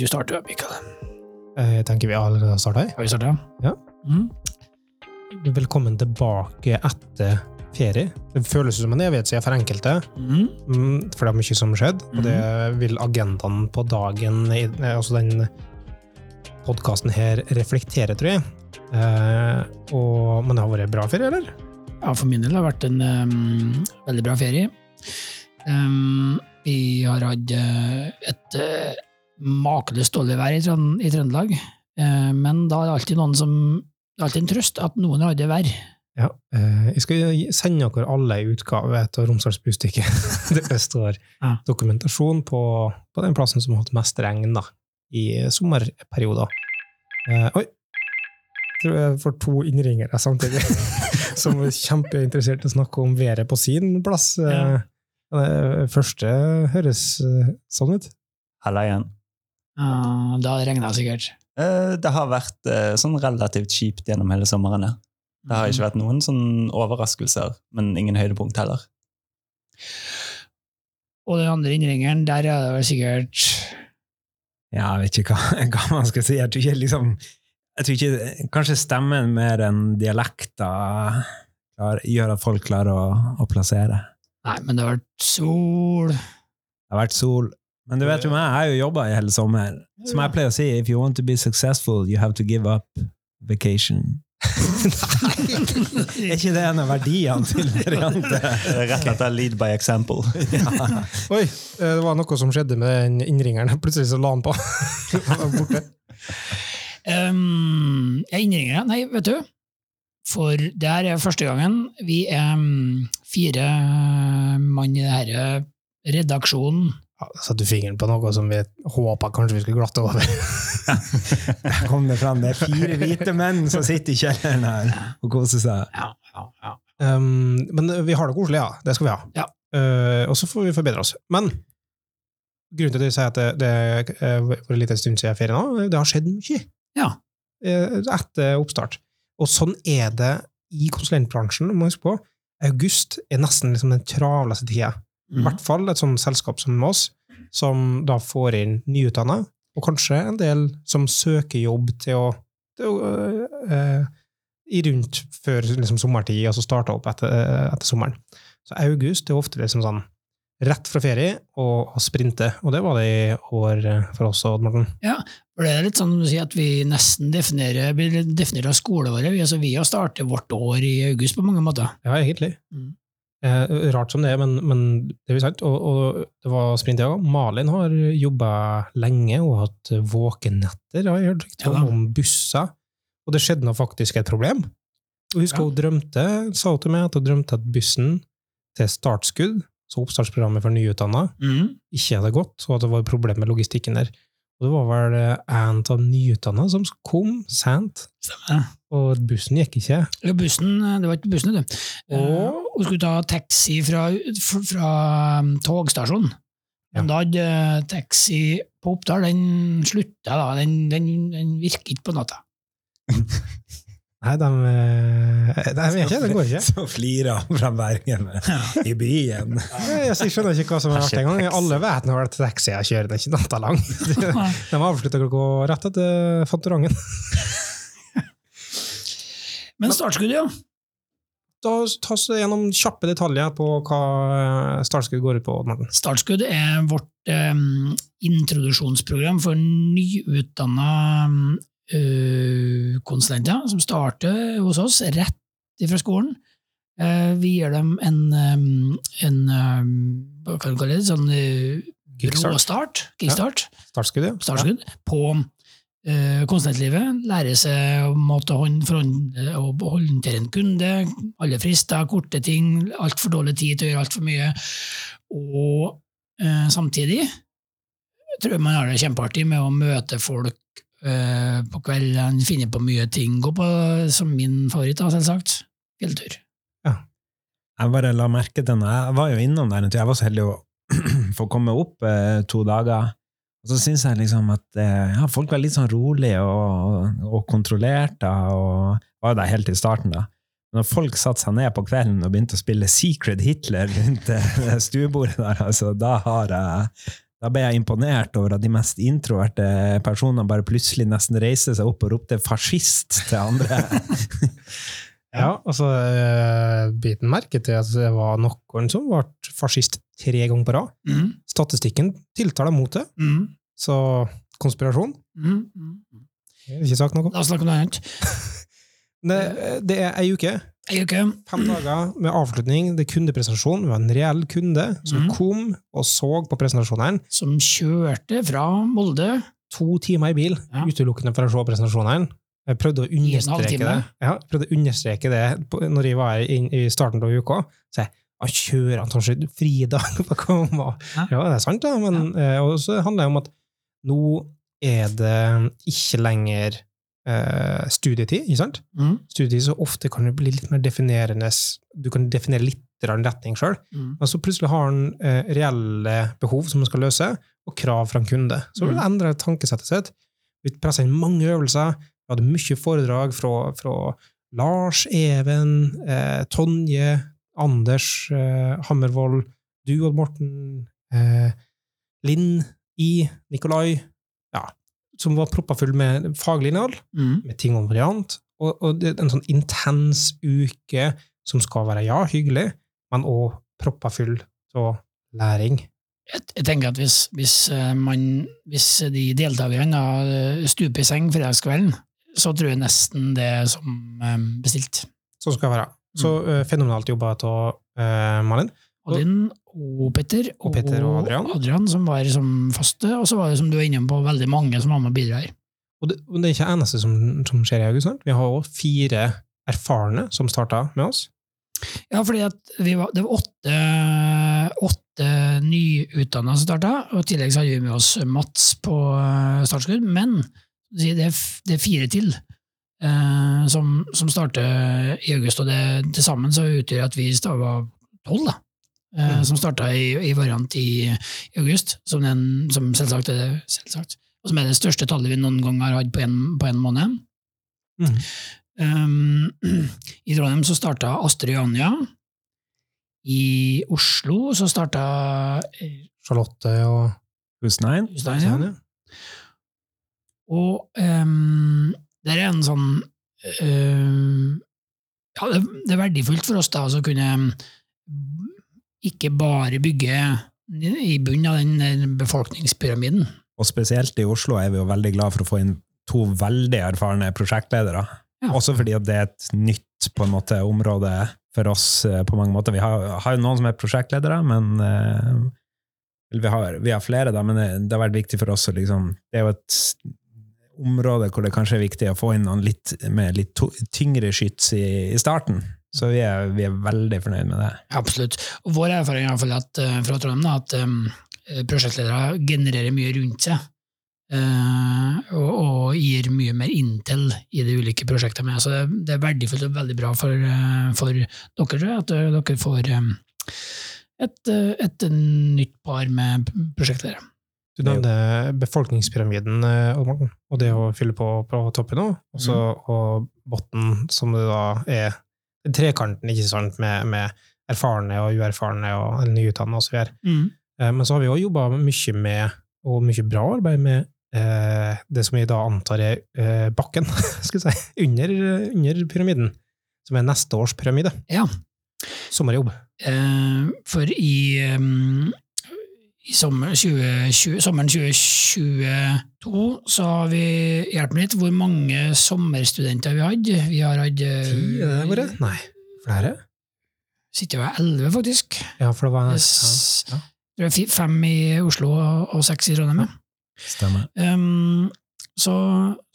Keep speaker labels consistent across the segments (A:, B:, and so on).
A: du starte, Mikael?
B: Jeg tenker vi allerede har starta.
A: Har vi starta?
B: Ja.
A: Mm.
B: Velkommen tilbake etter ferie. Det føles som en evighet siden for enkelte,
A: Mm.
B: mm, for det er mye som har skjedd, og det vil agendaen på dagen, altså den podkasten her, reflektere, tror jeg. Eh, og, men det har vært en bra ferie, eller?
A: Ja, for min del har det vært en um, veldig bra ferie. Um, vi har hatt eh, et uh, makeløst dårlig vær i, Trønd i Trøndelag, Eh, men da er det alltid noen som Det er alltid en trøst at noen har det verre.
B: Ja. eh, jeg skal sende dere alle en utgave av Romsdals Bustikke det står
A: Ja.
B: dokumentasjon på, på den plassen som har hatt mest regn da, i sommerperioder. Eh, oi! Jeg tror jeg får to innringere samtidig, som er kjempeinteressert i å snakke om været på sin plass.
A: Ja.
B: Eh, første høres eh, sånn ut.
C: Halla igjen.
A: Uh, da regna det sikkert.
C: Uh, Det har vært uh, sånn relativt kjipt gjennom hele sommeren. ja. Det har ikke vært noen sånn overraskelser, men ingen høydepunkt heller.
A: Og den andre innringeren, der er det vel sikkert
D: Ja, jeg vet ikke hva, hva man skal si. Jeg tror ikke liksom jeg tror ikke, Kanskje stemmen mer enn dialekter klar, gjør at folk klarer å, å plassere.
A: Nei, men det har vært sol
D: Det har vært sol. Men du vet jo meg, jeg har jo jobba i hele sommer. Som jeg pleier å si, if you want to be successful, you have to give up vacation. Er ikke det en av verdiene til Variante?
C: Rett etter lead by example.
B: Oi, eh, det var noe som skjedde med den innringeren. Plutselig så la han på. Borte.
A: Um, jeg innringer deg. Nei, vet du. For det her er første gangen vi er fire mann i det her redaksjonen.
B: Ja, Satte fingeren på noe som vi håpa kanskje vi skulle glatte over?
D: Der kom det fram. Det er fire hvite menn som sitter i kjelleren her og koser seg.
A: Ja, ja, ja.
B: Um, men vi har det koselig, ja. Det skal vi ha.
A: Ja.
B: Uh, og så får vi forbedre oss. Men grunnen til at jeg sier at det, det uh, en liten stund siden ferie nå, det har skjedd mye
A: Ja.
B: uh, etter oppstart. Og sånn er det i konsulentbransjen, må jeg huske på. August er nesten liksom den travleste tida. I hvert fall et sånt selskap som oss, som da får inn nyutdanna, og kanskje en del som søker jobb til å, til å eh, i rundt før liksom, sommertid, altså starte opp etter, eh, etter sommeren. Så august er ofte liksom sånn rett fra ferie og, og sprinte, og det var det i år for oss, òg, Morten.
A: For det er litt sånn å si at vi nesten definerer, definerer skoleåret. Vi, altså, vi har startet vårt år i august på mange måter.
B: Ja, egentlig.
A: Mm.
B: Eh, rart som det er, men, men det er jo sant. Og, og det var sprint, ja. Malin har jobba lenge og hatt våkenetter, har jeg hørt rykter
A: Ja
B: om, om busser. Og det skjedde nå faktisk et problem. Og husker
A: Ja.
B: hun drømte, sa hun til meg, at hun drømte at bussen til startskudd, så oppstartsprogrammet for nyutdanna,
A: Mm.
B: ikke hadde gått, og at det var et problem med logistikken der. Og det var vel eh, en av nyutdanna som kom sent,
A: Stemmer.
B: Og bussen gikk ikke.
A: Ja, bussen, det var ikke bussen, du.
B: Og-
A: Hun skulle ta taxi fra, fra, togstasjonen.
B: Ja.
A: Men da hadde uh, taxi på Oppdal, den slutta da. Den, den, den virker ikke på natta.
B: Nei, de, eh, de vet ikke, det går ikke.
D: Så flirer han fra Bergen i byen.
B: Jeg, jeg skjønner ikke hva som har vært engang. Alle vet nå at taxi jeg kjører, det er ikke natta lang. De avslutta klokka rett etter Fantorangen.
A: Men startskuddet, ja.
B: Da tas det gjennom kjappe detaljer på hva startskudd går ut på. Martin.
A: Startskudd er vårt um, introduksjonsprogram for nyutdanna uh, konsulenter som starter hos oss rett fra skolen. Eh, vi gir dem en, um, en um, hva kan du kalle det, sånn
B: Kickstart.
A: råstart, kickstart,
B: Startskudd, ja.
A: startskudd, på konsulentlivet. Lære seg å måtte hånd, håndtere en kunde, alle frister, korte ting, altfor dårlig tid til å gjøre altfor mye. Og eh, samtidig tror jeg man har det kjempeartig med å møte folk eh, på kvelden, finne på mye ting. Gå på, som min favoritt, da, selvsagt, fjelltur.
D: Jeg bare la merke til den. jeg var jo innom der en tur. Jeg var så heldig å få komme opp eh, to dager. Og så syns jeg liksom at eh, ja, folk var litt sånn rolige og, og kontrollerte, og var der helt i starten, da. Når folk satte seg ned på kvelden og begynte å spille Secret Hitler rundt eh, stuebordet der, altså, da jeg Da ble jeg imponert over at de mest introverte personene bare plutselig nesten reiste seg opp og ropte 'fascist' til andre.
B: Ja, altså, eh, biten merke til at det var noen som ble fascist tre ganger på rad.
A: Mm.
B: Statistikken tiltaler mot det,
A: Mm.
B: så konspirasjon
A: Mm. Mm.
B: jeg har ikke sagt noe.
A: La oss snakke om noe annet.
B: Det, det er ei uke,
A: Ei uke.
B: fem dager med avslutning. Det er kundepresentasjon. Vi var en reell kunde som
A: Mhm.
B: kom og så på presentasjonene.
A: Som kjørte fra Molde.
B: To timer i bil,
A: Ja.
B: utelukkende for å se presentasjonene. Jeg prøvde å understreke det Ja, jeg prøvde å understreke det når jeg var inn i starten av uka. Så jeg han kjører han sånn fridag for å komme?
A: Ja.
B: Det er sant, da. Men ja. og så handler det om at nå er det ikke lenger eh, studietid, ikke sant?
A: Mm.
B: Studietid så ofte kan det bli litt mer definerende. Du kan definere litt en retning sjøl.
A: Mm.
B: Men så plutselig har han eh, reelle behov som han skal løse, og krav fra en kunde. Så vil det endre tankesettet sitt. Vi presser inn mange øvelser. Vi hadde mye foredrag fra, fra Lars, Even, eh, Tonje, Anders eh, Hammervoll, du og Morten, eh, Linn, I, Nikolai, ja, som var proppa full med faglig innhold
A: Mm.
B: med ting om variant. Og, og en sånn intens uke som skal være, ja, hyggelig, men òg proppa full av læring.
A: Jeg, tenker at hvis, hvis, eh, man, hvis de deltakerne da stuper i seng fredagskvelden, så tror jeg nesten det er som eh, bestilt.
B: Sånn skal det være. Så
A: Mm.
B: eh, fenomenalt jobba av uh, Malin.
A: Odin og Petter og,
B: Og Petter og Adrian.
A: som var som faste, og så var det som du var inne på, veldig mange som var med og bidrar.
B: Og det, det er ikke det eneste som, som skjer i august. Vi har òg fire erfarne som starta med oss.
A: Ja, fordi at vi var, det var åtte, åtte nyutdanna som starta, og i tillegg så hadde vi med oss Mats på eh, startskudd, men det er, det fire til eh, som, som starter i august, og det til sammen så utgjør at vi var tolv, da. eh,
B: Mm.
A: Som starta i, i variant i, i august, som, den, som selvsagt er det, selvsagt, og som er det største tallet vi noen gang har hatt på en, på en måned.
B: Mm.
A: Um, I Trondheim så starta Astrid Anja. I Oslo så starta eh,
B: Charlotte og
D: Husnein?
A: Husnein ja. Og um, det er en sånn um, Ja, det, det er verdifullt for oss da altså å kunne ikke bare bygge i bunnen av den befolkningspyramiden.
D: Og spesielt i Oslo er vi jo veldig glad for å få inn to veldig erfarne prosjektledere.
A: Ja.
D: Også fordi at det er et nytt på en måte, område for oss eh, på mange måter. Vi har, har jo noen som er prosjektledere, men uh, vi, har, vi har flere, da, men det, det har vært viktig for oss å liksom Det er jo et område hvor det kanskje er viktig å få inn noen litt med litt tyngre skyts i, i starten. Så vi er, vi er veldig fornøyd med det.
A: Absolutt. Og vår erfaring er at, eh, fra Trondheim er at um, prosjektledere genererer mye rundt seg. Uh, og, og gir mye mer intel i de ulike prosjektene. Så det, det er verdifullt og veldig bra for, uh, for dere at dere får um, et, et nytt par med prosjektledere.
B: Du nevnte befolkningspyramiden eh, og det å fylle på på toppen òg, og så og bunnen, som det da er trekanten, ikke sant, med, med erfarne og uerfarne og nyutdannede osv.
A: Mm.
B: Eh, Men så har vi òg jobba mye med, og mye bra arbeid med, eh, det som vi da antar er eh, bakken, skal vi si, under, under pyramiden, som er neste års pyramide.
A: Ja.
B: Sommerjobb.
A: Eh, for i, um, i sommer 2020, sommeren 2022 så har vi hjelp litt hvor mange sommerstudenter vi hadde. Vi har hatt eh,
B: Ti, er det bare? Nei, flere?
A: Sitter jo elleve, faktisk.
B: Ja, for det var ja. Ja.
A: Fem i Oslo og seks i Trondheim.
D: Stemmer.
A: Um, så,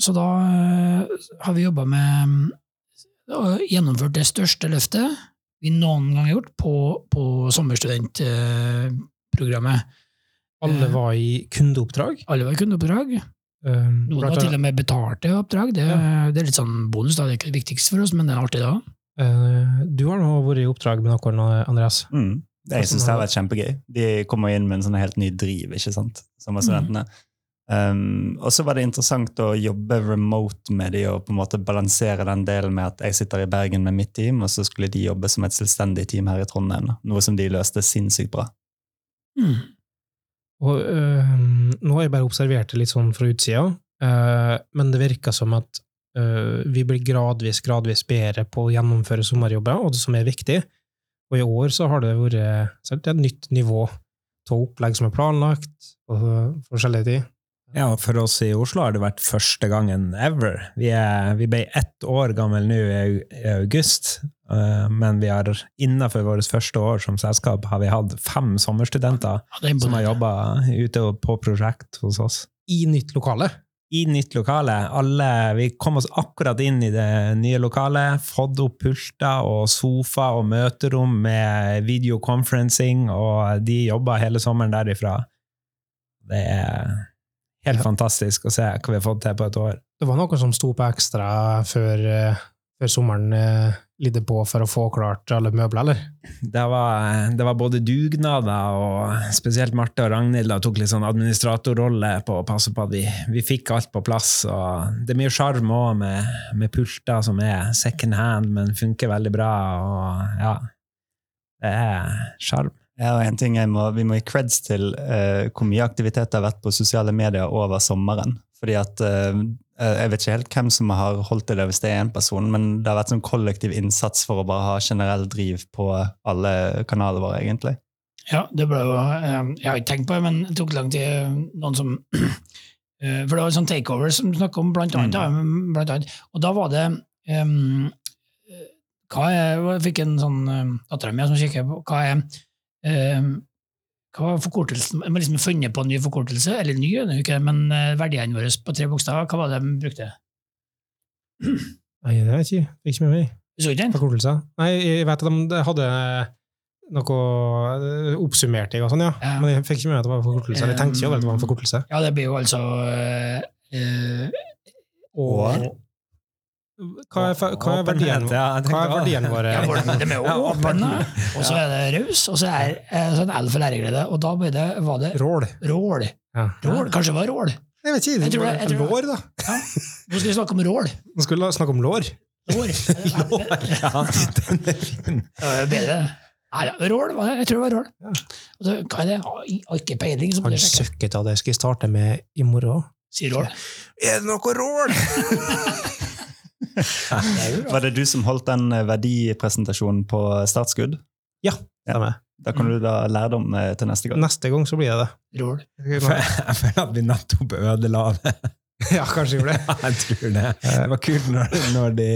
A: så da eh, har vi jobba med og gjennomført det største løftet vi noen gang har gjort på, på sommerstudentprogrammet.
B: Alle var i kundeoppdrag.
A: Alle var i kundeoppdrag.
B: Um,
A: Noen var til og med betalte oppdrag. Det, det er litt sånn bonus, da. det er ikke det viktigste for oss, men det er artig da.
B: Uh, du har nå vært i oppdrag med noen, Andreas.
C: Mm. Det, jeg synes det har vært kjempegøy. De kommer inn med en sånn helt ny driv, ikke sant? sommerstudentene. Um, og så var det interessant å jobbe remote med de og på en måte balansere den delen med at jeg sitter i Bergen med mitt team, og så skulle de jobbe som et selvstendig team her i Trondheim. Noe som de løste sinnssykt bra.
A: Mm.
B: Og øh, nå har jeg bare observert det litt sånn fra utsida, øh, men det virker som at øh, vi blir gradvis, gradvis bedre på å gjennomføre sommerjobber, og det som er viktig. Og i år så har det vært et nytt nivå av opplegg som er planlagt, og forskjellige ting.
D: Ja, for oss i Oslo har det vært første gangen ever. Vi, er, vi ble ett år gammel nå i august, eh, men vi har innenfor vårt første år som selskap har vi hatt fem sommerstudenter
A: Ja,
D: som har jobba ute på prosjekt hos oss.
B: I nytt lokale.
D: I nytt lokale. Alle, vi kom oss akkurat inn i det nye lokalet, fått opp pulter og sofa og møterom med videoconferencing, og de jobba hele sommeren derifra. Det er helt fantastisk å se hva vi har fått til på et år.
B: Det var noe som sto på ekstra før, øh, før sommeren lidde på for å få klart alle møbler, eller?
D: Det var, det var både dugnader, og spesielt Marte og Ragnhild da, tok litt sånn administratorrolle på å passe på at vi, vi fikk alt på plass. Og det er mye sjarm òg med, med pulter som er second hand, men funker veldig bra. Og ja, det er sjarm.
C: Ja, og en ting jeg må, Vi må gi creds til uh, hvor mye aktivitet det har vært på sosiale medier over sommeren. Fordi at eh, Jeg vet ikke helt hvem som har holdt det hvis det er én person, men det har vært sånn kollektiv innsats for å bare ha generell driv på alle kanalene våre, egentlig.
A: Ja, det ble jo eh, Jeg har ikke tenkt på det, men det tok lang tid. eh, Noen som eh, For det var en sånn takeover som snakket om, blant annet. mm. blant annet. Og da var det eh, hva er, Jeg fikk en sånn um, dattera mi som kikker på hva er em, hva var forkortelsen? Man liksom funnet på en ny forkortelse, eller ny, ikke, men eh, verdiene våre på tre bokstaver, hva var det de brukte?
B: Nei, det vet jeg ikke. Ikke med meg.
A: Så ikke den?
B: Forkortelser? Nei, jeg vet at de hadde noe oppsummert jeg og sånn, ja.
A: Ja.
B: Men jeg fikk ikke med meg at det var forkortelse. Eller jeg tenkte ikke over at det var en forkortelse.
A: Ja, det blir jo altså øh, eh,
B: Og hva er, hva er verdien
D: Åpenhet, ja,
B: Hva er verdien våre?
A: Ja, de er åpne,
D: åpen.
A: og så er det raus, og så er det en L for læreglede, og da ble det, var det
B: Rål.
A: rål. Rål. Kanskje det var rål.
B: Jeg vet ikke.
A: Jeg tror det- jeg tror
B: lår, da.
A: Nå skal vi snakke om rål.
B: Nå skulle vi snakke om lår.
A: Lår.
D: Ja, den er fin.
A: Det er bedre. Nei, ja, rål var det. Jeg tror det var rål. Og så, hva er det? Har ikke peiling.
B: Han søkket av det. Skal jeg starte med i morgen?
A: Sier rål.
B: Er det noe rål?
C: Var det du som holdt den eh, verdipresentasjonen på startskudd?
B: Ja, stemmer.
C: Da kan du da lærdom eh, til neste gang.
B: Neste gang så blir det det.
D: Jeg føler at vi nettopp ødela det.
B: Ja, kanskje gjorde det.
D: Jeg tror det. Det var kult når, når de,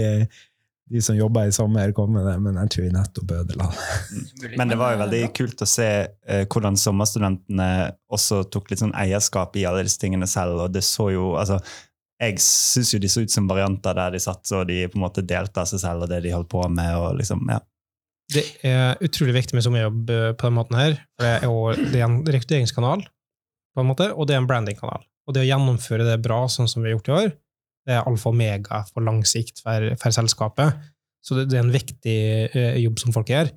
D: de som jobba i sommer, kom med det, men jeg tror vi nettopp ødela det.
C: Men det var jo veldig kult å se eh, hvordan sommerstudentene også tok litt sånn eierskap i alle disse tingene selv. og det så jo, altså, Jeg syns jo de så ut som varianter der de satt og de på en måte delte av seg selv og det de holdt på med. og liksom, ja.
B: Det er utrolig viktig med sommerjobb eh, på den måten her. For det er, det er en rekrutteringskanal, på en måte, og det er en brandingkanal. Og det å gjennomføre det bra, sånn som vi har gjort i år, det er alfa og omega for lang sikt for, for selskapet. Så det, det er en viktig eh, jobb som folk gjør.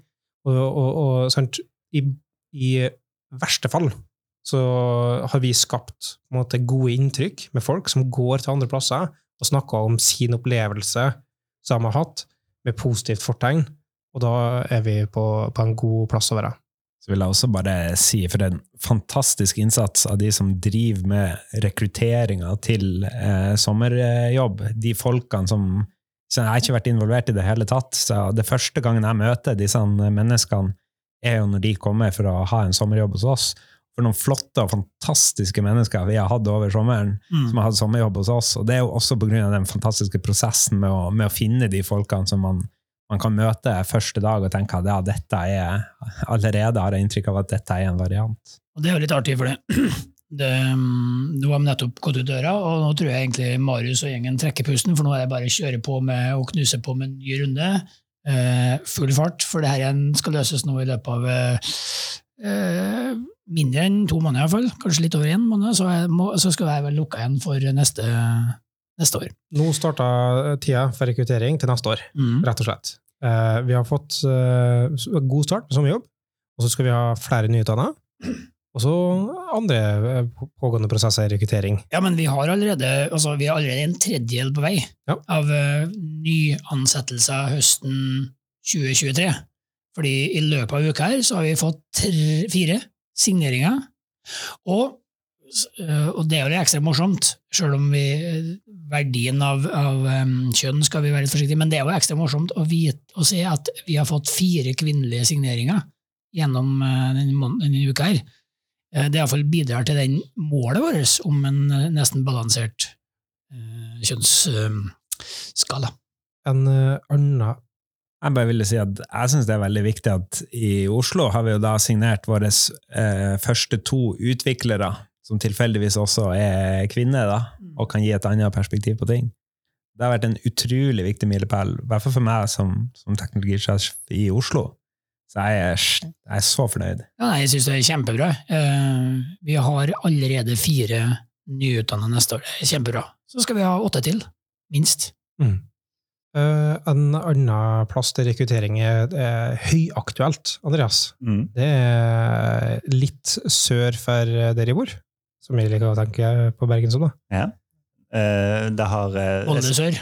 B: Og, og, og sant, i, i verste fall så har vi skapt måte, gode inntrykk med folk som går til andre plasser og snakker om sin opplevelse som de har hatt, med positivt fortegn. Og da er vi på, på en god plass å være.
D: Så vil jeg også bare si for en fantastisk innsats av de som driver med rekrutteringa til eh, sommerjobb. De folkene som så Jeg har ikke vært involvert i det hele tatt. så Det første gangen jeg møter disse menneskene, er jo når de kommer for å ha en sommerjobb hos oss. For noen flotte og fantastiske mennesker vi har hatt over sommeren,
A: Mm.
D: som har hatt sommerjobb hos oss. Og det er jo også av den fantastiske prosessen med å, med å finne de folkene som man, man kan møte første dag og tenke at ja, dette er allerede har jeg inntrykk av at dette er en variant.
A: Og det er jo litt artig, for det. det mm, nå har vi nettopp gått ut døra, og nå tror jeg egentlig Marius og gjengen trekker pusten, for nå er det bare å kjøre på med å knuse på med en ny runde. Uh, full fart, for det her igjen skal løses nå i løpet av eh, mindre enn to måneder, i hvert fall. Kanskje litt over én måned, så, må, så skal jeg vel lukke igjen for neste, neste år.
B: Nå starta tida for rekruttering til neste år,
A: Mm.
B: rett og slett. Uh, vi har fått uh, god start med sommerjobb, og så skal vi ha flere nyutdanna. Og så andre eh, pågående prosesser i rekruttering.
A: Ja, men vi har allerede, altså, vi har allerede en tredjedel på vei
B: Ja.
A: av uh, nyansettelser høsten 2023. Fordi i løpet av uka her så har vi fått tre, fire signeringer. Og, eh, og det er jo litt ekstra morsomt, selv om vi, verdien av, av kjønn skal vi være litt forsiktige men det er jo ekstra morsomt å, vite, å se at vi har fått fire kvinnelige signeringer gjennom eh, denne, denne uka her. Eh, Det iallfall bidrar til den målet vårt om en nesten balansert kjønnsskala.
B: En annen
D: Jeg bare ville si at jeg syns det er veldig viktig at i Oslo har vi jo da signert våre eh, første to utviklere, som tilfeldigvis også er kvinner, da, og kan gi et annet perspektiv på ting. Det har vært en utrolig viktig milepæl, i hvert fall for meg som, som teknologisjef i Oslo. Så jeg er, jeg er så fornøyd.
A: Ja, nei, jeg syns det er kjempebra. Eh, Vi har allerede fire nyutdannede neste år. Det er kjempebra. Så skal vi ha åtte til, minst.
B: mm. Eh, En annen plass til rekruttering er eh, høyaktuelt, Andreas.
C: Mm.
B: Det er litt sør for der jeg bor, som jeg liker å tenke på Bergen som. da.
C: Ja. Uh, det har uh,
A: Molde sør.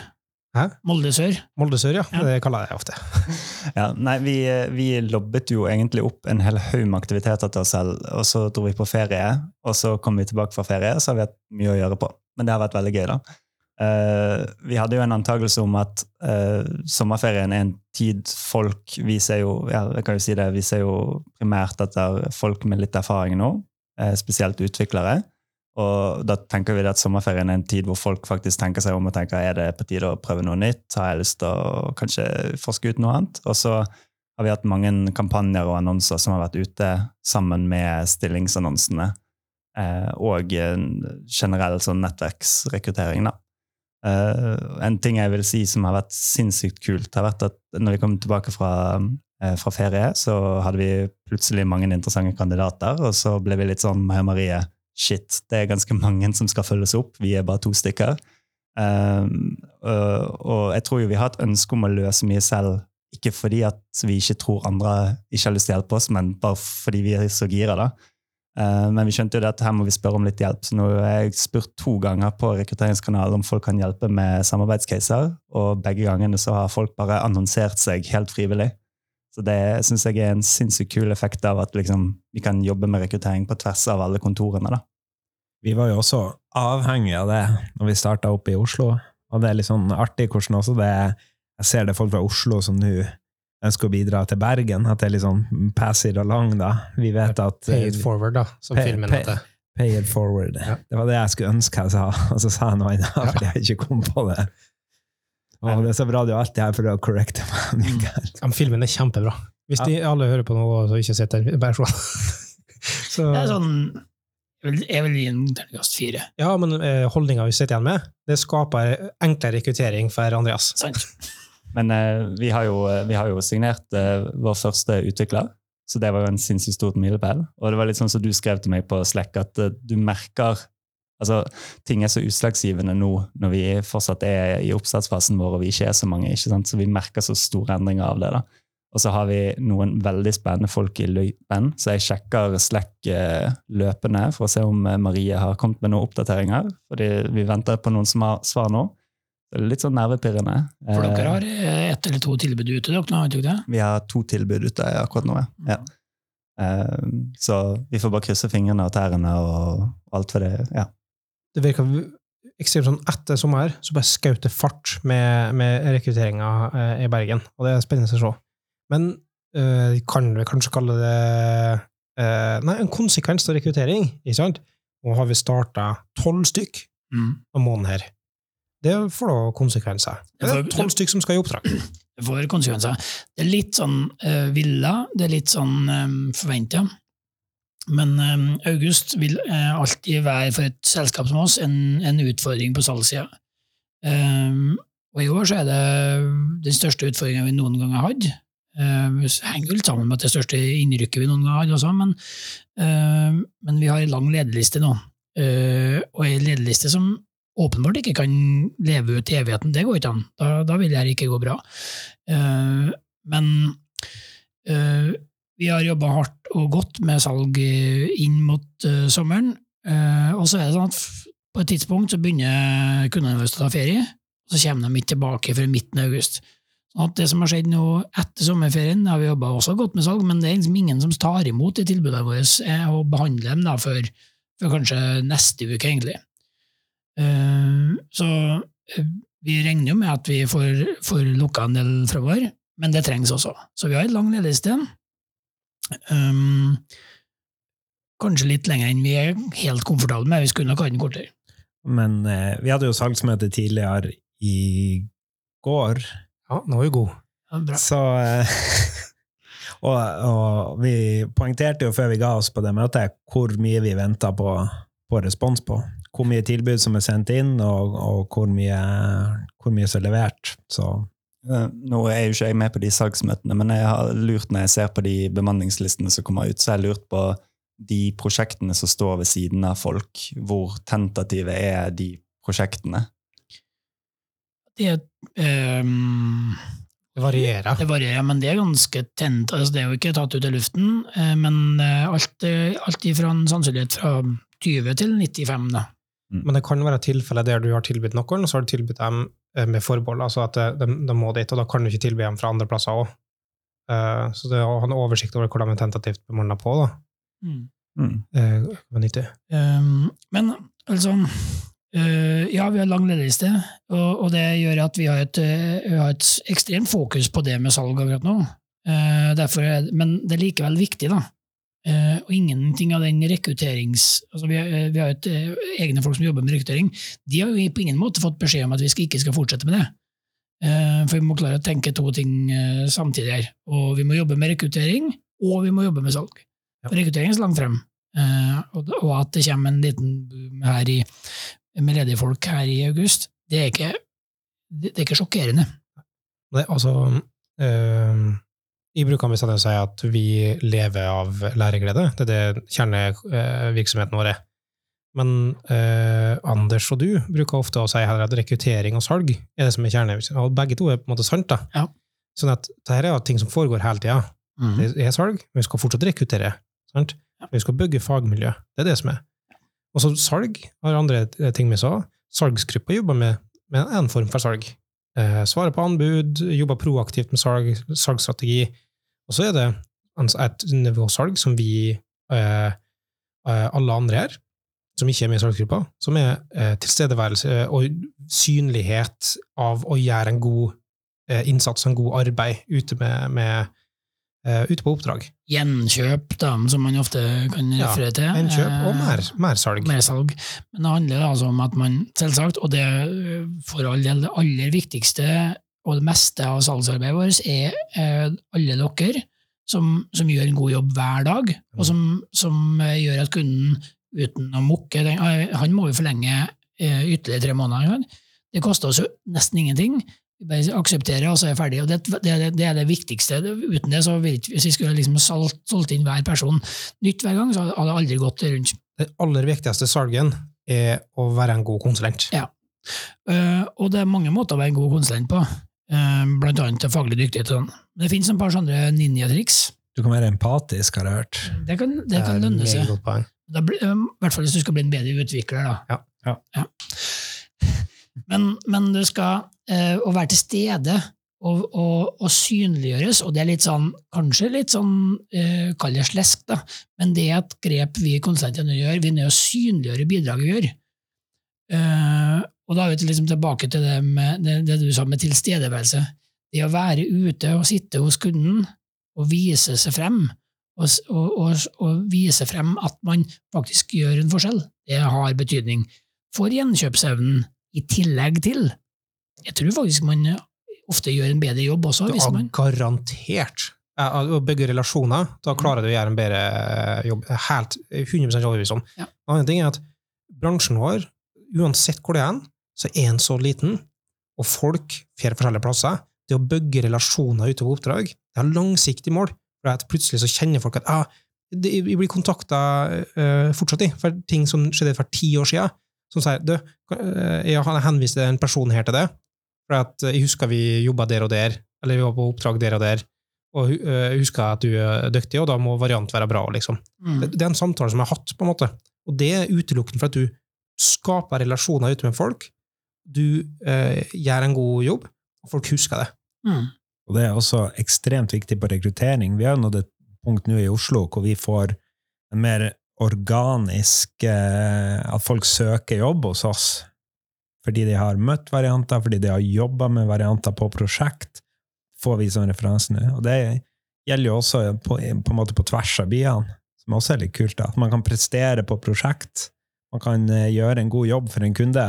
B: Hæ?
A: Molde sør.
B: Molde sør, ja.
A: Ja.
B: Det kaller jeg ofte.
C: Ja, nei, vi, vi lobbet jo egentlig opp en hel haug med aktiviteter til oss selv, og så dro vi på ferie, og så kom vi tilbake fra ferie, så har vi hatt mye å gjøre på. Men det har vært veldig gøy, da. Eh, vi hadde jo en antakelse om at uh, sommerferien er en tid folk Vi ser jo ja, jeg kan jo si det, vi ser jo primært etter folk med litt erfaring nå, uh, spesielt utviklere. Og da tenker vi at sommerferien er en tid hvor folk faktisk tenker seg om og tenker er det på tide å prøve noe nytt, har jeg lyst til å kanskje forske ut noe annet? Og så har vi hatt mange kampanjer og annonser som har vært ute sammen med stillingsannonsene, og en generell sånn nettverksrekruttering. da. Eh, en ting jeg vil si som har vært sinnssykt kult, har vært at når vi kom tilbake fra, uh, fra ferie, så hadde vi plutselig mange interessante kandidater, og så ble vi litt sånn Maja Marie, shit, det er ganske mange som skal følges opp, vi er bare to stykker. Uh, og jeg tror jo vi har et ønske om å løse mye selv, ikke fordi at vi ikke tror andre ikke har lyst til å hjelpe oss, men bare fordi vi er så gira, da. Eh, men vi skjønte jo det at her må vi spørre om litt hjelp, så nå har jeg spurt to ganger på rekrutteringskanalen om folk kan hjelpe med samarbeidscaser, og begge gangene så har folk bare annonsert seg helt frivillig. Så det syns jeg er en sinnssykt kul effekt av at liksom, vi kan jobbe med rekruttering på tvers av alle kontorene. da.
D: Vi var jo også avhengig av det når vi starta opp i Oslo, og det er litt sånn artig hvordan også det Jeg ser det folk fra Oslo som nå ønsker å bidra til Bergen, at det er litt sånn pass it along, da. Vi vet at
B: Pay it forward, da, som
D: Pay-
B: filmen heter.
D: Pay it forward.
B: Ja.
D: Det var det jeg skulle ønske jeg sa, og så sa jeg noe annet fordi jeg ikke kom på det. Og det er så bra du alltid er for å correcte meg, Mikael.
B: Ja, men filmen er kjempebra. Hvis de alle hører på noe og ikke har sett den, bare se. Så,
A: Det er sånn Jeg vil, jeg vil gi en terningkast fire.
B: ja, men eh, holdninga vi sitter igjen med, det skaper enklere rekruttering for Andreas.
A: Sant?
C: Men eh, vi, har jo, vi har jo signert eh, vår første utvikler, så det var jo en sinnssykt stort milepæl. Og det var litt sånn som du skrev til meg på Slack, at eh, du merker altså Ting er så utslagsgivende nå når vi fortsatt er i oppstartsfasen vår og vi ikke er så mange. ikke sant? Så vi merker så store endringer av det. da. Og så har vi noen veldig spennende folk i løypen, så jeg sjekker Slack eh, løpende for å se om eh, Marie har kommet med noen oppdateringer. fordi vi venter på noen som har svar nå. Det er litt sånn nervepirrende.
A: For
C: Eh,
A: dere har eh, ett eller to tilbud ute, dere nå, ikke det?
C: vi har to tilbud ute akkurat nå. ja. Ja. Eh, så vi får bare krysse fingrene og tærne og alt for det. Ja.
B: Det virker ekstremt sånn etter sommer, så bare skjøt det fart med, med rekrutteringa i Bergen. Og det er spennende å se. Men øh, kan vi kanskje kalle det øh, Nei, en konsekvens av rekruttering, ikke sant? Nå har vi starta tolv stykk
A: Mm.
B: måneden her. Det får da konsekvenser. Det er tolv stykker som skal i oppdrag.
A: Det får konsekvenser. Det er litt sånn uh, villa, det er litt sånn um, forventa. Men um, august vil uh, alltid være for et selskap som oss en, en utfordring på salgssida. Um, og i år så er det den største utfordringa vi noen gang har hatt. Uh, det henger jo litt sammen med at det største innrykket vi noen gang har hatt også, men, uh, men vi har en lang lederliste nå. Uh, og en lederliste som åpenbart ikke kan leve ut i evigheten. Det går ikke an. Da, da vil det ikke gå bra. Uh, men uh, vi har jobba hardt og godt med salg inn mot uh, sommeren. Og så er det sånn at på et tidspunkt så begynner kundene våre å ta ferie, og så kommer de ikke tilbake før midten av august. At det som har skjedd nå etter sommerferien, har vi jobba også godt med salg, men det er liksom ingen som tar imot de tilbudene våre og behandler dem da før, før kanskje neste uke, egentlig. Eh, så eh, vi regner jo med at vi får, får lukka en del framover, men det trengs også. Så vi har en lang ledeliste. Um, kanskje litt lenger enn vi er helt komfortable med. Vi skulle nok hatt den kortere.
D: Men eh, vi hadde jo salgsmøte tidligere i går,
B: Ja, nå er vi gode.
A: Ja,
D: så eh, og, og vi poengterte jo før vi ga oss på det møtet, hvor mye vi venta på, på respons på. Hvor mye tilbud som er sendt inn, og, og hvor, mye, hvor mye som er levert. Så
C: Eh, Nå er jo ikke jeg med på de salgsmøtene, men jeg har lurt når jeg ser på de bemanningslistene som kommer ut, så har jeg lurt på de prosjektene som står ved siden av folk. Hvor tentative er de prosjektene?
A: Det, um,
B: Det varierer.
A: det varierer, men det er ganske tent. Altså, det er jo ikke tatt ut av luften, eh, men eh, alt, alt ifra en sannsynlighet fra 20 til 95. Da.
B: Men det kan være tilfeller der du har tilbudt noen, og så har du tilbudt dem eh, med forbehold. Altså at eh, de, de må dit, og da kan du ikke tilby dem fra andre plasser òg. Så det å ha en oversikt over hvor de er tentativt bemanna på, da,
C: Mm.
B: eh, var nyttig.
A: Ehm, men altså uh, Ja, vi har lang lederliste, og, og det gjør at vi har et, eh, vi har et ekstremt fokus på det med salg akkurat nå. Eh, derfor er, men det er likevel viktig, da. Eh, og ingenting av den rekrutterings... Altså vi, har- vi har et, uh, egne folk som jobber med rekruttering. De har jo på ingen måte fått beskjed om at vi skal, ikke skal fortsette med det. Uh, for vi må klare å tenke to ting eh, samtidig her. Og vi må jobbe med rekruttering, og vi må jobbe med salg.
B: Ja.
A: Rekruttering er så langt frem. Eh, og, og at det kommer en liten boom her i, med ledige folk her i august, det er ikke, det, det er ikke sjokkerende.
B: Nei, altså, eh, jeg bruker bestandig å si at vi lever av læreglede. Det er det kjernevirksomheten vår er. Men eh, Anders og du bruker ofte å si at rekruttering og salg er det som er kjernevirksomheten. Og begge to er på en måte sant. da.
A: Ja.
B: Sånn at dette er ting som foregår hele tida. Det er salg, men vi skal fortsatt rekruttere. Sant?
A: Ja.
B: Vi skal bygge fagmiljø. Det er det som er. Og så salg har andre ting vi sa. Salgsgruppa jobber med, med en form for salg. Eh, svarer på anbud, jobber proaktivt med salg, salgsstrategi. Og så er det et nivå salg som vi, eh, eh, alle andre her, som ikke er med i salgsgruppa, som er eh, tilstedeværelse og synlighet av å gjøre en god eh, innsats, en god arbeid ute, med, med, ute på oppdrag.
A: Gjenkjøp, da, som man ofte kan
B: Ja,
A: referere til.
B: Gjenkjøp og mer, mer salg.
A: mer salg. Men det handler altså om at man, selvsagt, og det for all del det aller viktigste og det meste av salgsarbeidet vårt, er eh, alle dere som, som gjør en god jobb hver dag, og som, som eh, gjør at kunden uten å mukke den, Han må jo forlenge eh, ytterligere tre måneder. Det koster oss jo nesten ingenting. Vi bare aksepterer, og så er jeg ferdig. og Det, det, det- er det viktigste. Uten det, så vil Hvis vi skulle liksom solgt, solgt inn hver person nytt hver gang, så hadde det aldri gått rundt.
B: Det aller viktigste salgen er å være en god konsulent.
A: Ja. Uh, og det er mange måter å være en god konsulent på, blant annet til faglig dyktighet. Sånn. Men Det finnes et par sånne ninjatriks.
D: du kan være empatisk, har jeg hørt.
A: Det kan, det kan
B: det
A: lønne seg. Da blir- eh, I hvert fall hvis du skal bli en bedre utvikler. Da.
B: Ja.
D: Ja.
A: Men, men du skal eh, å være til stede og, og, og synliggjøres, og det er litt sånn, kanskje litt sånn, eh, kall det slesk, da, men det er et grep vi konstant gjør, vi er nødt til å synliggjøre bidraget vi gjør. Eh, og da er vi liksom tilbake til det, med, det, det du sa med tilstedeværelse. Det å være ute og sitte hos kunden og vise seg frem, og, og, og, og vise frem at man faktisk gjør en forskjell, det har betydning for gjenkjøpsevnen i tillegg til. Jeg tror faktisk man ofte gjør en bedre jobb også. hvis man...
B: garantert. Å bygge relasjoner, da klarer du å gjøre en bedre jobb. Helt 100 overbevist om.
A: Ja.
B: En annen ting er at bransjen vår, uansett hvor det er, så er en så liten, og folk fer forskjellige plasser. Det å bygge relasjoner ute på oppdrag, det har langsiktig mål. For at plutselig så kjenner folk at ah, de blir kontakta uh, fortsatt i, for ting som skjedde for ti år siden. Som sier du, jeg har henvist en person her til det, for at jeg husker vi jobba der og der, eller vi var på oppdrag der og der, og jeg husker at du er dyktig, og da må variant være bra, liksom.
A: Mm.
B: Det, det er en samtale som jeg har hatt, på en måte. Og det er utelukkende for at du skaper relasjoner ute med folk, du eh, gjør en god jobb, og folk husker det.
A: Mm.
D: Og det er også ekstremt viktig på rekruttering. Vi har nådd et punkt nå i Oslo hvor vi får en mer organisk eh, At folk søker jobb hos oss fordi de har møtt varianter, fordi de har jobba med varianter på prosjekt. Får vi som referanse nå. Og det gjelder jo også på, på, en måte på tvers av byene, som også er litt kult. da. At man kan prestere på prosjekt. Man kan eh, gjøre en god jobb for en kunde.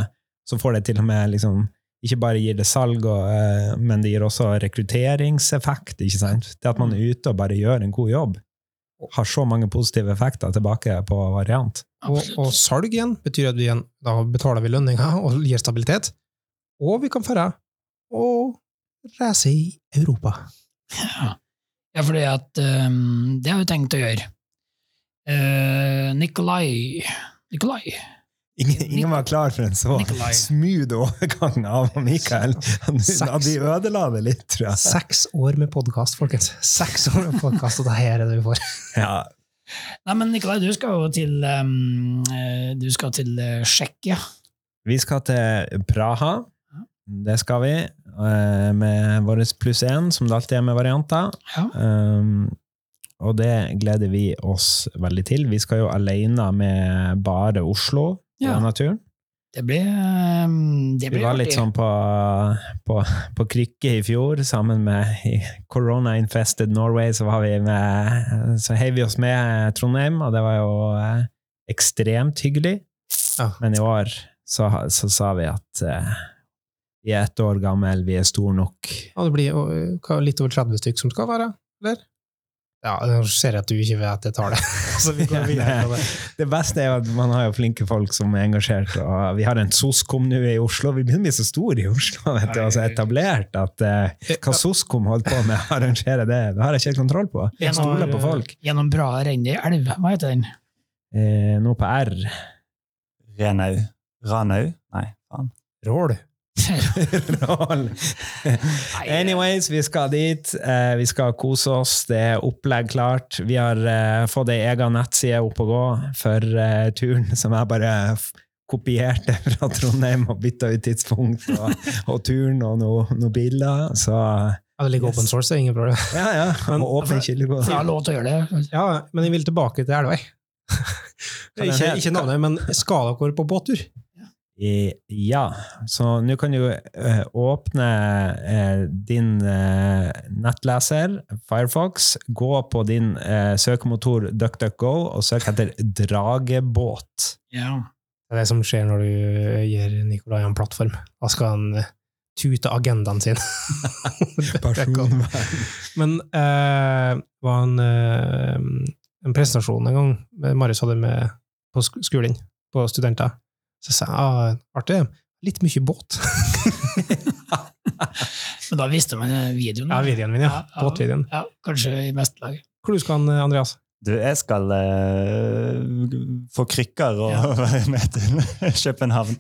D: Så får det til og med liksom ikke bare gir det salg, og, eh, men det gir også rekrutteringseffekt. ikke sant? Det at man er ute og bare gjør en god jobb, har så mange positive effekter tilbake på variant.
B: Og, og salg igjen betyr at vi igjen, da betaler vi lønninga og gir stabilitet. Og vi kan føre og reise i Europa.
A: Ja, ja fordi um, Det har vi tenkt å gjøre. Uh, Nikolai Nikolai
D: Ingen, ingen var klar for en så
A: Nikolai.
D: smooth overgang av Mikael. De ødela det litt, tror jeg.
B: Seks år med podkast, folkens. Seks år med podkast, og det her er det vi får.
D: Ja,
A: Nei, men Nikolai, du skal jo til um, eh, Du skal til eh, Tsjekkia.
D: Vi skal til Praha. Det skal vi. eh, Med vår pluss én, som det alltid er med varianter.
A: Ja.
D: Um, og det gleder vi oss veldig til. Vi skal jo alene med bare Oslo
A: Ja.
D: av naturen?
A: Det ble, um, det
D: Vi
A: blir
D: var litt sånn på, på, på krykke i fjor, sammen med Corona Infested Norway, så var vi med Så heiv vi oss med Trondheim, og det var jo eh, ekstremt hyggelig.
B: Ja.
D: Men i år så, så sa vi at uh, vi er ett år gammel, vi er store nok.
B: Ja, det blir litt over 30 stykk som skal være, eller? Ja, nå ser jeg at du ikke vet det vi går videre på det.
D: Det beste er at man har jo flinke folk som er engasjert, og vi har en SOSKOM nå i Oslo. Vi begynner å bli så store i Oslo, vet du, altså etablert, at uh, hva SOSKOM holder på med å arrangere det, det har jeg ikke helt kontroll på. Jeg stoler på folk.
A: Gjennom bra renn i elv. Hva heter den?
D: Eh, noe på R.
C: Renau. Ranau? Nei, faen.
B: Rål.
D: Anyways, vi skal dit. Eh, vi skal kose oss. Det er opplegg klart. Vi har eh, fått ei egen nettside opp å gå for eh, turen, som jeg bare kopierte fra Trondheim og bytta ut tidspunkt og, og turen og noen no bilder. Så
B: Ja, det ligger open source, ingen problem.
D: ja, ja.
B: Men-
D: åpen kildekode.
A: Har lov til å gjøre det.
B: Ja, men jeg vil tilbake til Elvøy. Ikke, ikke navnet, men skal dere på båttur?
D: I, ja, så nå kan du eh, åpne eh, din eh, nettleser, Firefox, gå på din eh, søkemotor DuckDuckGo og søk etter dragebåt.
A: Ja.
B: Det er det som skjer når du gir Nikolai en plattform. Da skal han eh, tute agendaen sin. Men eh, det var en, eh, en presentasjon en gang Marius hadde med på skolen, på studenter. Så sa jeg ah, artig, litt mye båt.
A: Men da visste man eh, videoen.
B: Ja, videoen min, ja.
A: Ja, ja.
B: Båtvideoen.
A: Ja, kanskje i meste lag.
B: Hvor du skal du, Andreas?
C: Du, jeg skal uh, få krykker og
A: Ja.
C: være med til København.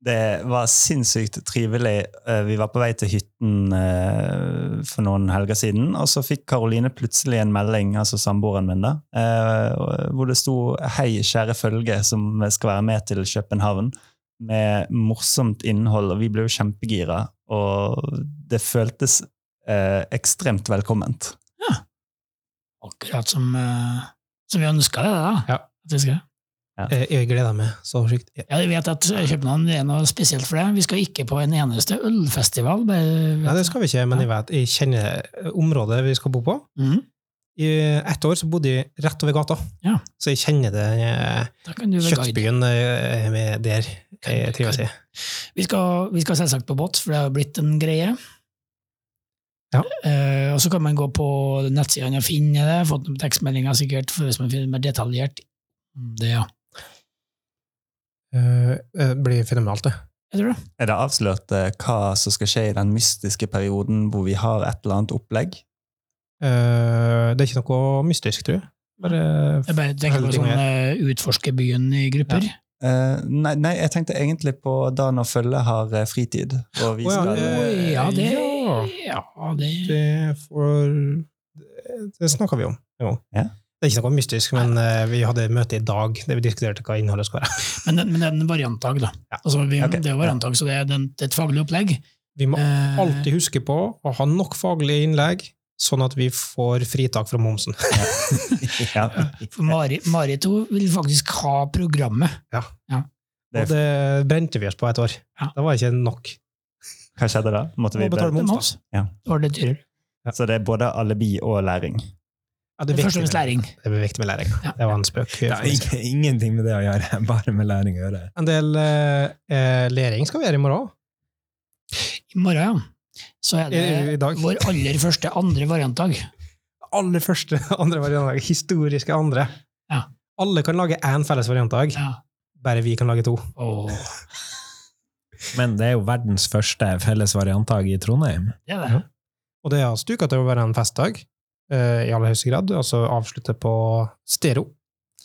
C: Det var sinnssykt trivelig. Eh, Vi var på vei til hytten eh, for noen helger siden, og så fikk Karoline plutselig en melding, altså samboeren min, da, eh, hvor det sto 'Hei, kjære følge, som skal være med til København', med morsomt innhold, og vi ble jo kjempegira, og det føltes eh, ekstremt velkomment. Ja.
A: Akkurat som, som vi ønska det, da.
B: Ja.
A: At vi skal.
B: Eh, Jeg gleder meg så sjukt.
A: Ja, jeg vet at København er noe spesielt for deg. Vi skal ikke på en eneste ølfestival. bare-
B: Nei, det skal vi ikke, men jeg vet, jeg kjenner området vi skal bo på.
A: Mm.
B: I ett år så bodde jeg rett over gata,
A: Ja.
B: så jeg kjenner det eh, kjøttbyen eh, med der jeg trives i.
A: Vi skal, vi skal selvsagt på båt, for det har blitt en greie.
B: Ja.
A: Uh, og så kan man gå på nettsidene og finne det, fått noen tekstmeldinger sikkert, for hvis man finner mer detaljert. Det, ja.
B: Eh, eh, blir fenomenalt, det.
A: Jeg tror det.
C: Er det avslørt eh, hva som skal skje i den mystiske perioden hvor vi har et eller annet opplegg?
B: Uh, det er ikke noe mystisk, tror jeg. Bare
A: Jeg bare tenker på
B: Veldig
A: sånn eh, utforske byen i grupper.
C: Eh, nei, nei, jeg tenkte egentlig på da når følget har fritid. Og vi
B: oh, ja,
C: skal,
A: ja, det,
B: ja.
A: ja, det
B: Det, får, det, det snakka vi om. Jo.
C: Ja.
B: Det er ikke noe mystisk, men uh, vi hadde møte i dag der vi diskuterte hva innholdet skulle være.
A: Men, men det er en variantdag, da.
B: Ja.
A: Altså, vi,
C: okay.
A: Det er variantdag, så det er, den, det er et faglig opplegg.
B: Vi må
A: Eh,
B: alltid huske på å ha nok faglige innlegg, sånn at vi får fritak fra momsen.
C: Ja.
A: For Mari, Marit hun vil faktisk ha programmet.
C: Det er-
B: Og det brente vi oss på et år.
A: Ja.
B: Det var ikke nok.
C: Hva skjedde da? Måtte vi
B: betale moms.
A: Moms.
C: Ja.
A: Det var det dyrere.
C: Så det er både alibi og læring.
B: Ja,
A: Det
B: det,
A: først og fremst
B: viktig med,
A: læring.
B: det er viktig med læring.
A: Ja.
B: Det var en spøk.
D: Det har ing- ingenting med det å gjøre, bare med læring å gjøre.
B: En del eh, eh, læring skal vi gjøre i morgen òg.
A: I morgen, ja. Så er det
B: I- i
A: vår aller første andre variantdag.
B: Aller første andre variantdag. Historiske andre.
A: Ja.
B: Alle kan lage én felles variantdag,
A: Ja.
B: bare vi kan lage to.
A: Åh,
D: Men det er jo verdens første felles variantdag i Trondheim.
A: det er det.
B: Ja. Og det har stuka til å være en festdag, i aller høyeste grad. Altså avslutte på stereo.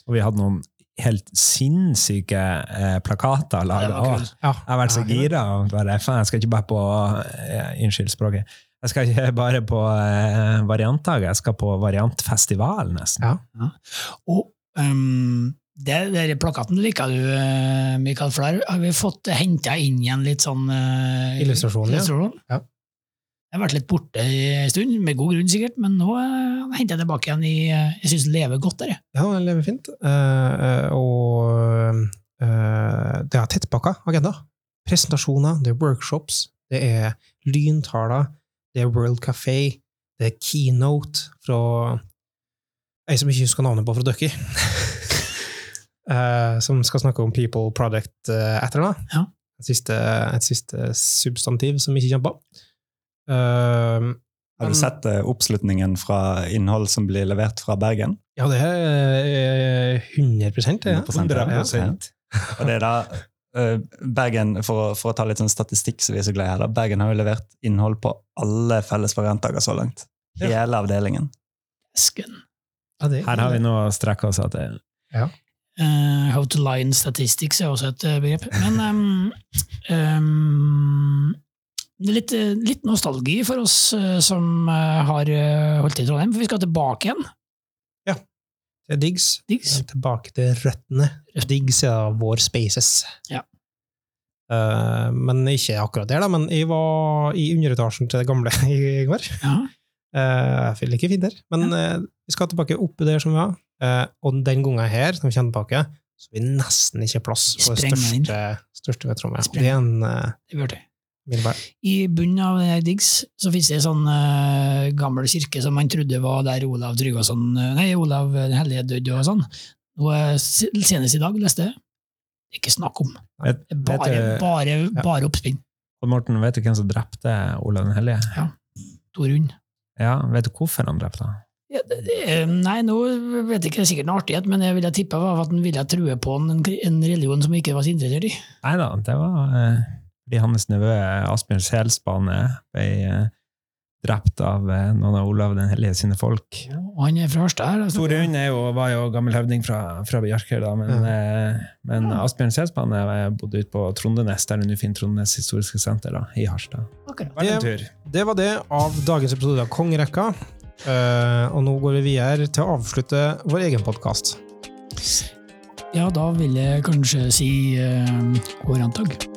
D: Og vi hadde noen helt sinnssyke eh, plakater laga.
B: Ja.
D: Jeg har vært så
B: Ja,
D: gira. Bare, faen, jeg skal ikke bare på eh, Unnskyld språket. Jeg skal ikke bare på eh, variantdag, jeg skal på variantfestival, nesten.
B: Ja.
A: Og um, det, der plakaten liker du, eh, Mikael, for har vi fått henta inn igjen litt sånn uh,
B: Illustrasjon, ja.
A: illustrasjon.
B: Ja.
A: Jeg har vært litt borte en stund, med god grunn sikkert, men nå uh, henter jeg tilbake igjen i eh, Jeg syns det lever godt der. jeg.
B: Ja, den lever fint. Eh, eh, og eh, det er tettpakka agenda. Presentasjoner, det er workshops, det er lyntaler, det er World Café, det er keynote fra ei som ikke husker navnet på fra Ducky. Eh, som skal snakke om people, product, uh, etter eller.
A: Ja.
B: Et siste, et siste substantiv som ikke kommer på. Eh,
C: Har du sett eh, oppslutningen fra innhold som blir levert fra Bergen?
B: ja, det er eh, 100 det. Ja.
C: 100%,
B: Ja.
C: Og det er da eh, Bergen, for, å- for å ta litt sånn statistikk som vi er så glad i her, da, Bergen har jo levert innhold på alle felles variantdager så langt.
B: Ja.
C: Hele avdelingen.
A: Esken.
B: Ja, det er-
D: Her har vi noe å strekke oss etter.
A: Eh, how to line statistics er også et eh, begrep. Men um, um, det litt, eh, litt nostalgi for oss eh, som eh, har holdt til i Trondheim, for vi skal tilbake igjen.
B: Det er Diggs.
A: Diggs.
B: Tilbake til røttene. Diggs er vår spaces.
A: Ja.
B: Uh, men ikke akkurat der, da. Men jeg var i underetasjen til det gamle i går.
A: Ja.
B: Uh, jeg føler ikke fint der. Men eh, vi skal tilbake opp der som vi var. Og den gangen her, når vi kommer tilbake, så vi nesten ikke plass på det største, største tror
A: Sprenger.
B: Det er en uh,
A: Det til.
B: Milberg.
A: I bunnen av Diggs så finnes det en sånn uh, gammel kirke som man trodde var der Olav Tryggvason sånn, Nei, Olav den hellige døde og sånn. Og eh, senest i dag leste jeg det er ikke snakk om.
D: Vet,
A: Det er
D: vet,
A: bare,
D: du,
A: bare, bare oppspinn.
D: Og Morten, vet du hvem som drepte Olav den hellige?
A: Torunn.
D: Ja, vet du hvorfor han drepte han?
A: Ja, det, det, eh, nei, nå vet jeg ikke sikkert en artighet, men jeg ville tippa at han ville true på en, en religion som ikke var så interessert i.
D: Nei da, det var eh, fordi hans nevø Asbjørn Selsbane ble eh, drept av eh, noen av Olav den hellige sine folk.
A: Og han er fra Harstad. altså.
D: Tore Hund var jo gammel høvding fra, fra Bjarkøy, da, men, eh, men Asbjørn Selsbane bodde ute på Trondenes, der du finner Trondenes historiske senter, da, i Harstad. Okay. Det
B: Det- var det av dagens episode av Kongerekka. Uh, og nå går vi videre til å avslutte vår egen podkast.
A: Ja, da vil jeg kanskje si uh, god dag.